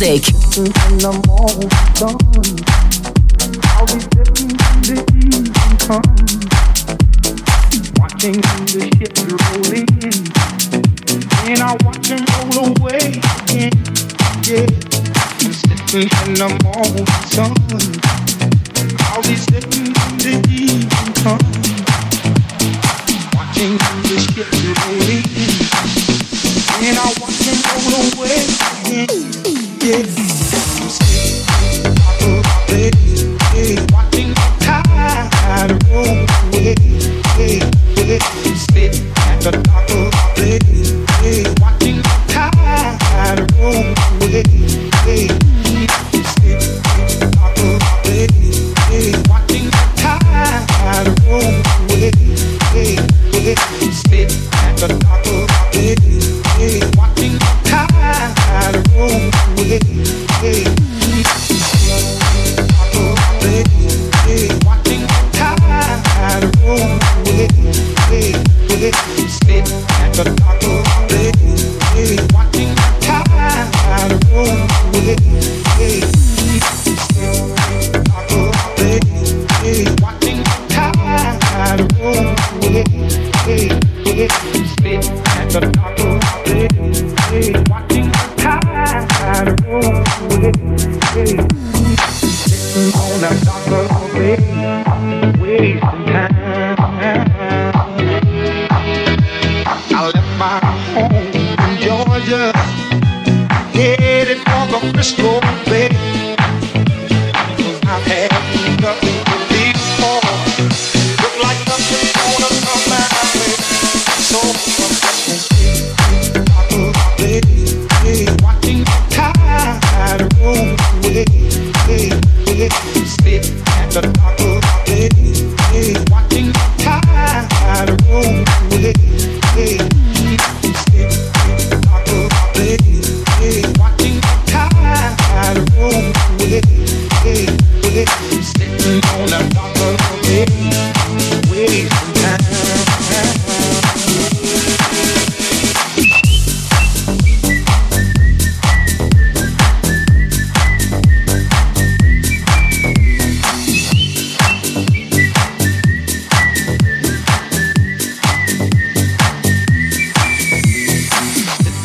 Music.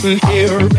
Sitting here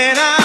I'm just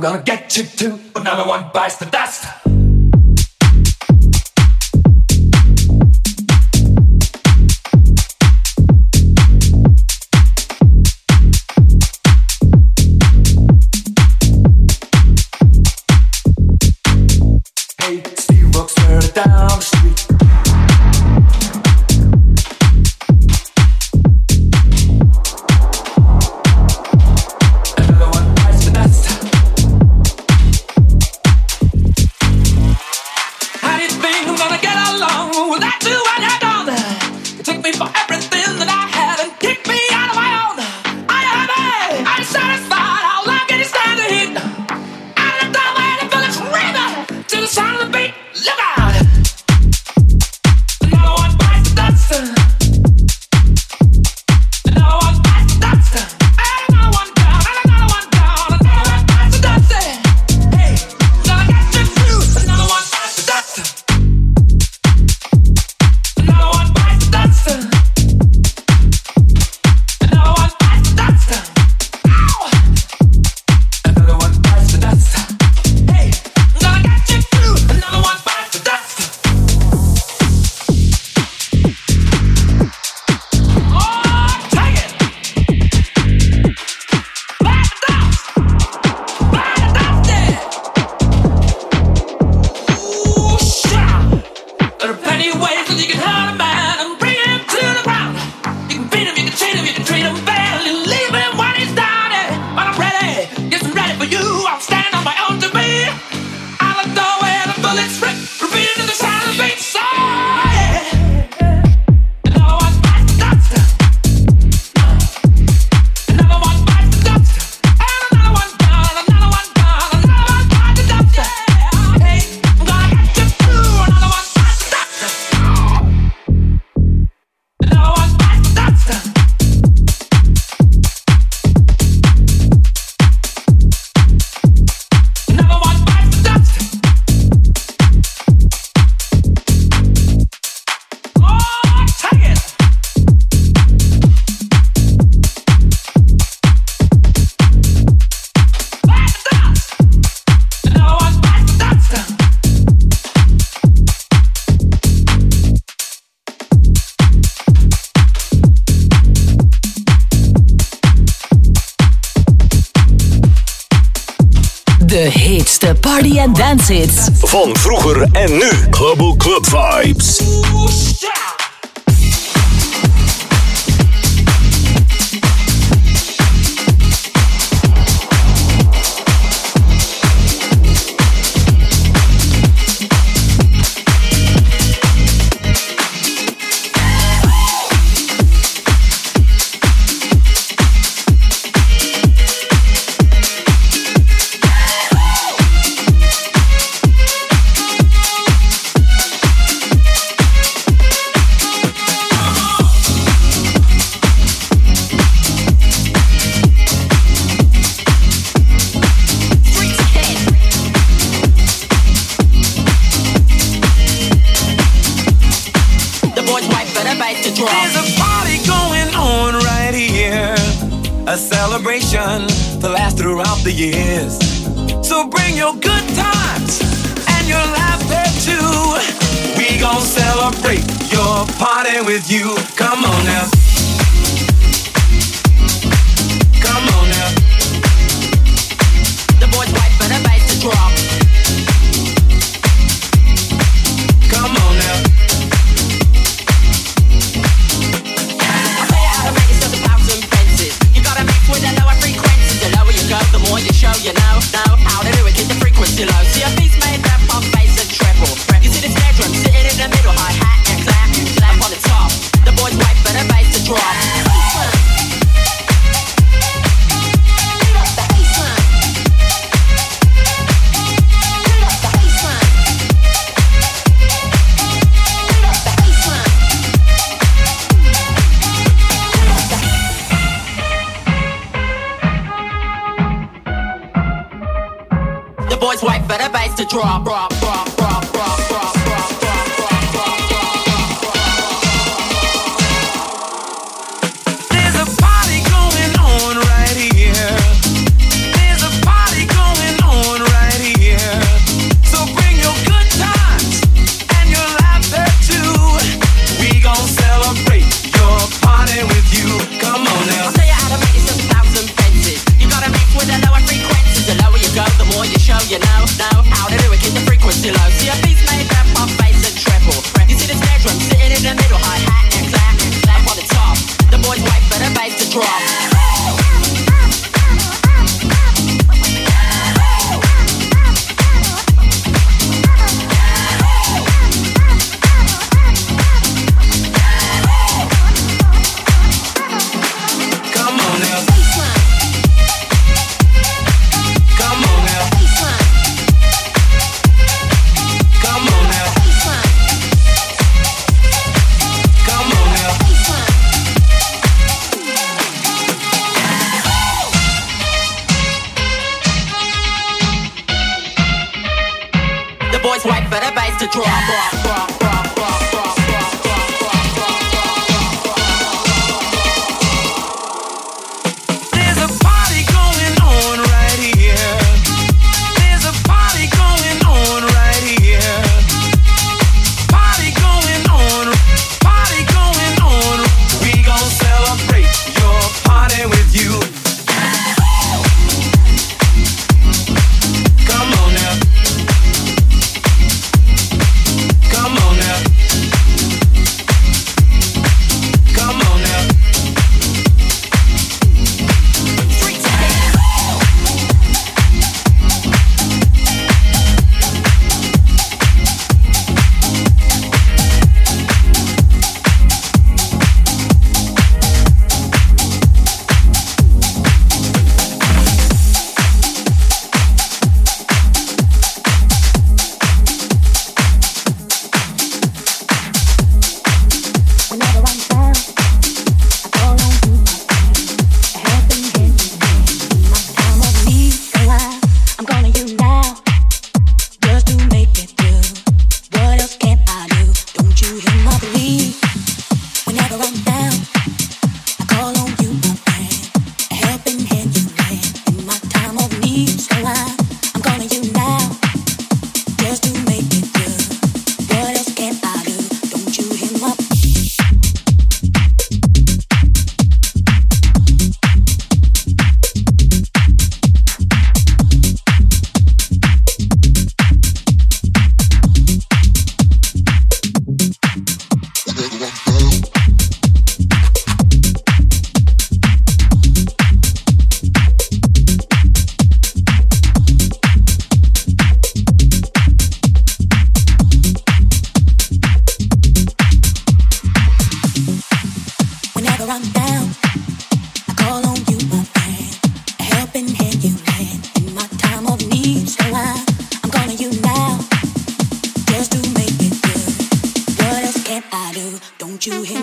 I'm gonna get you too, but number one bites the dust. De heetste party en dance hits. Van vroeger en nu. Global Club Vibes. with you. Come to draw, you here.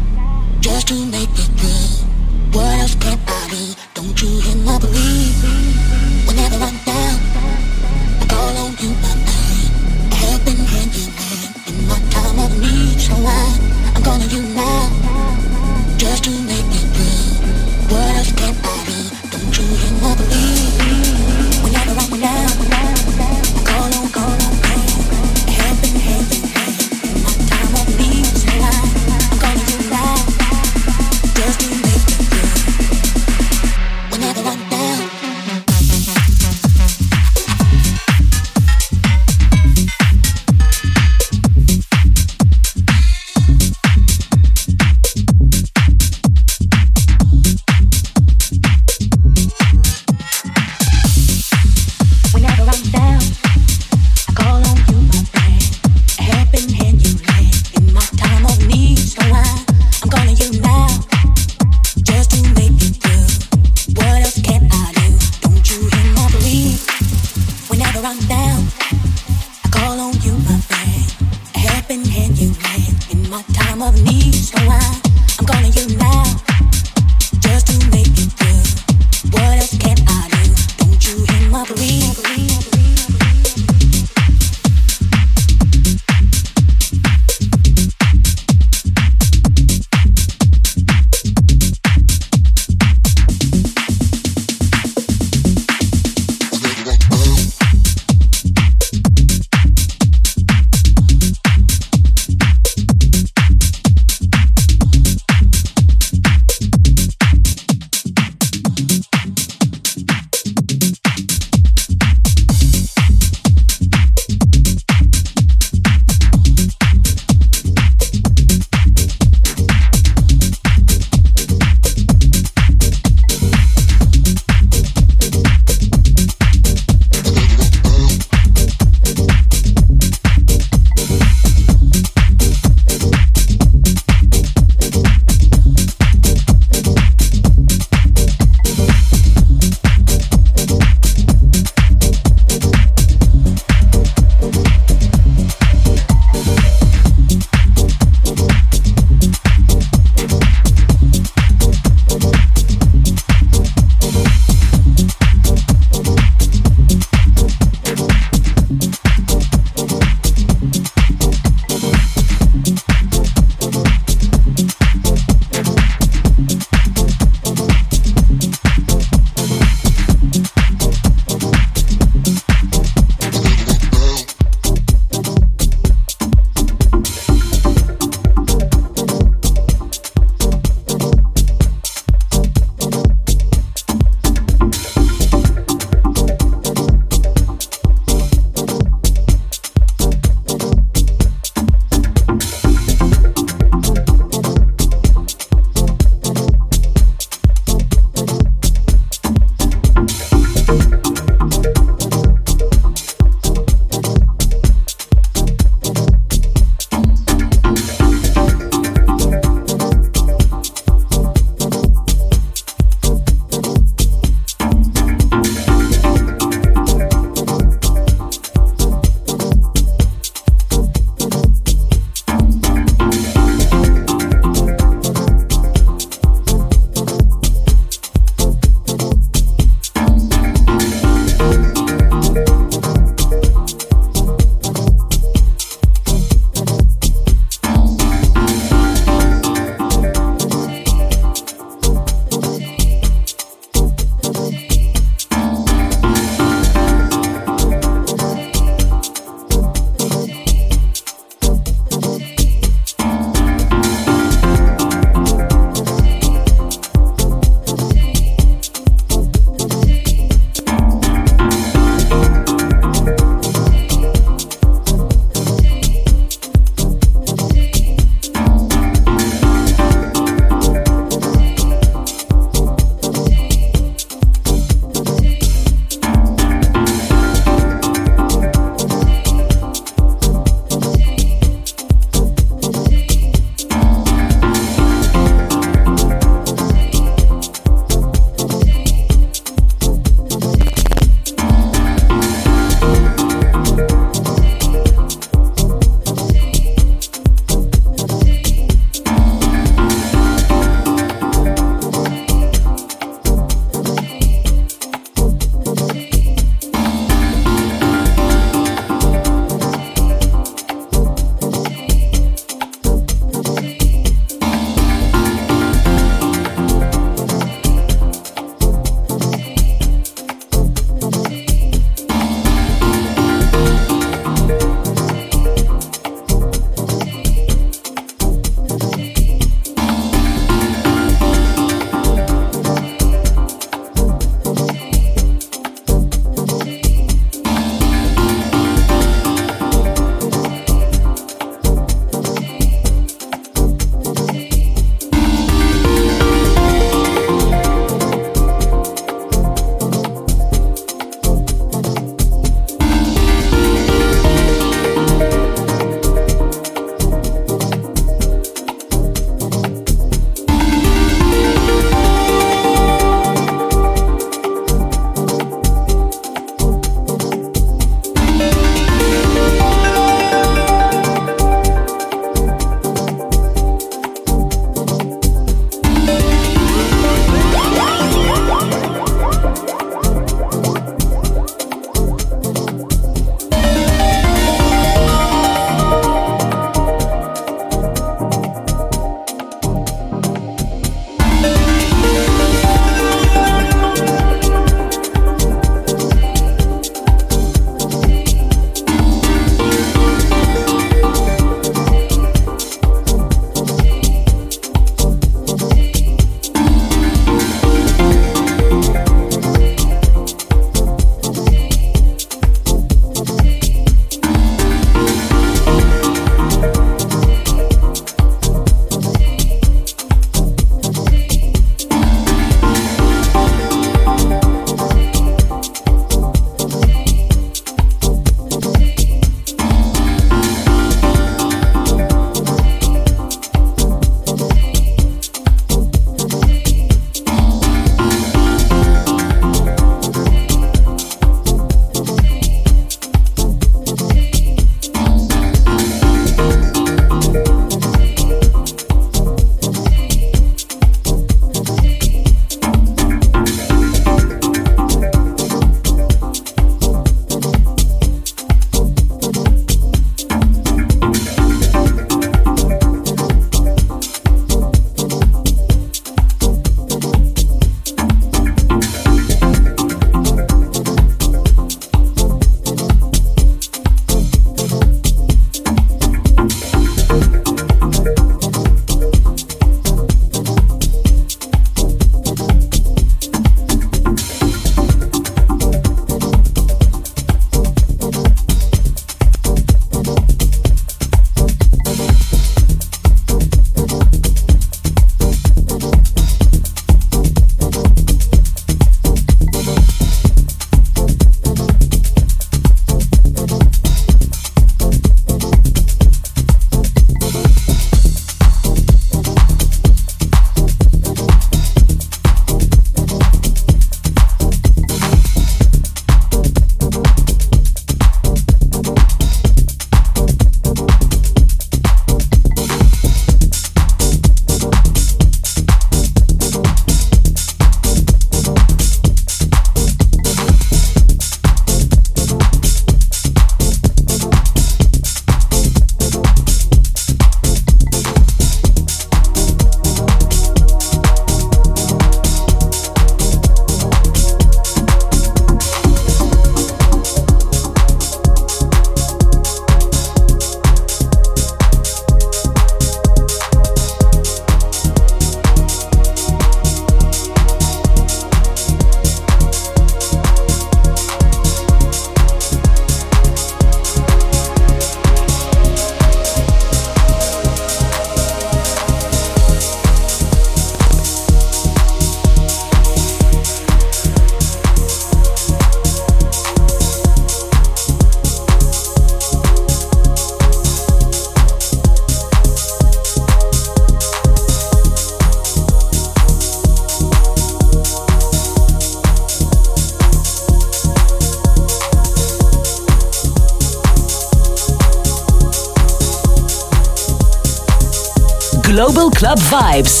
Club Vibes.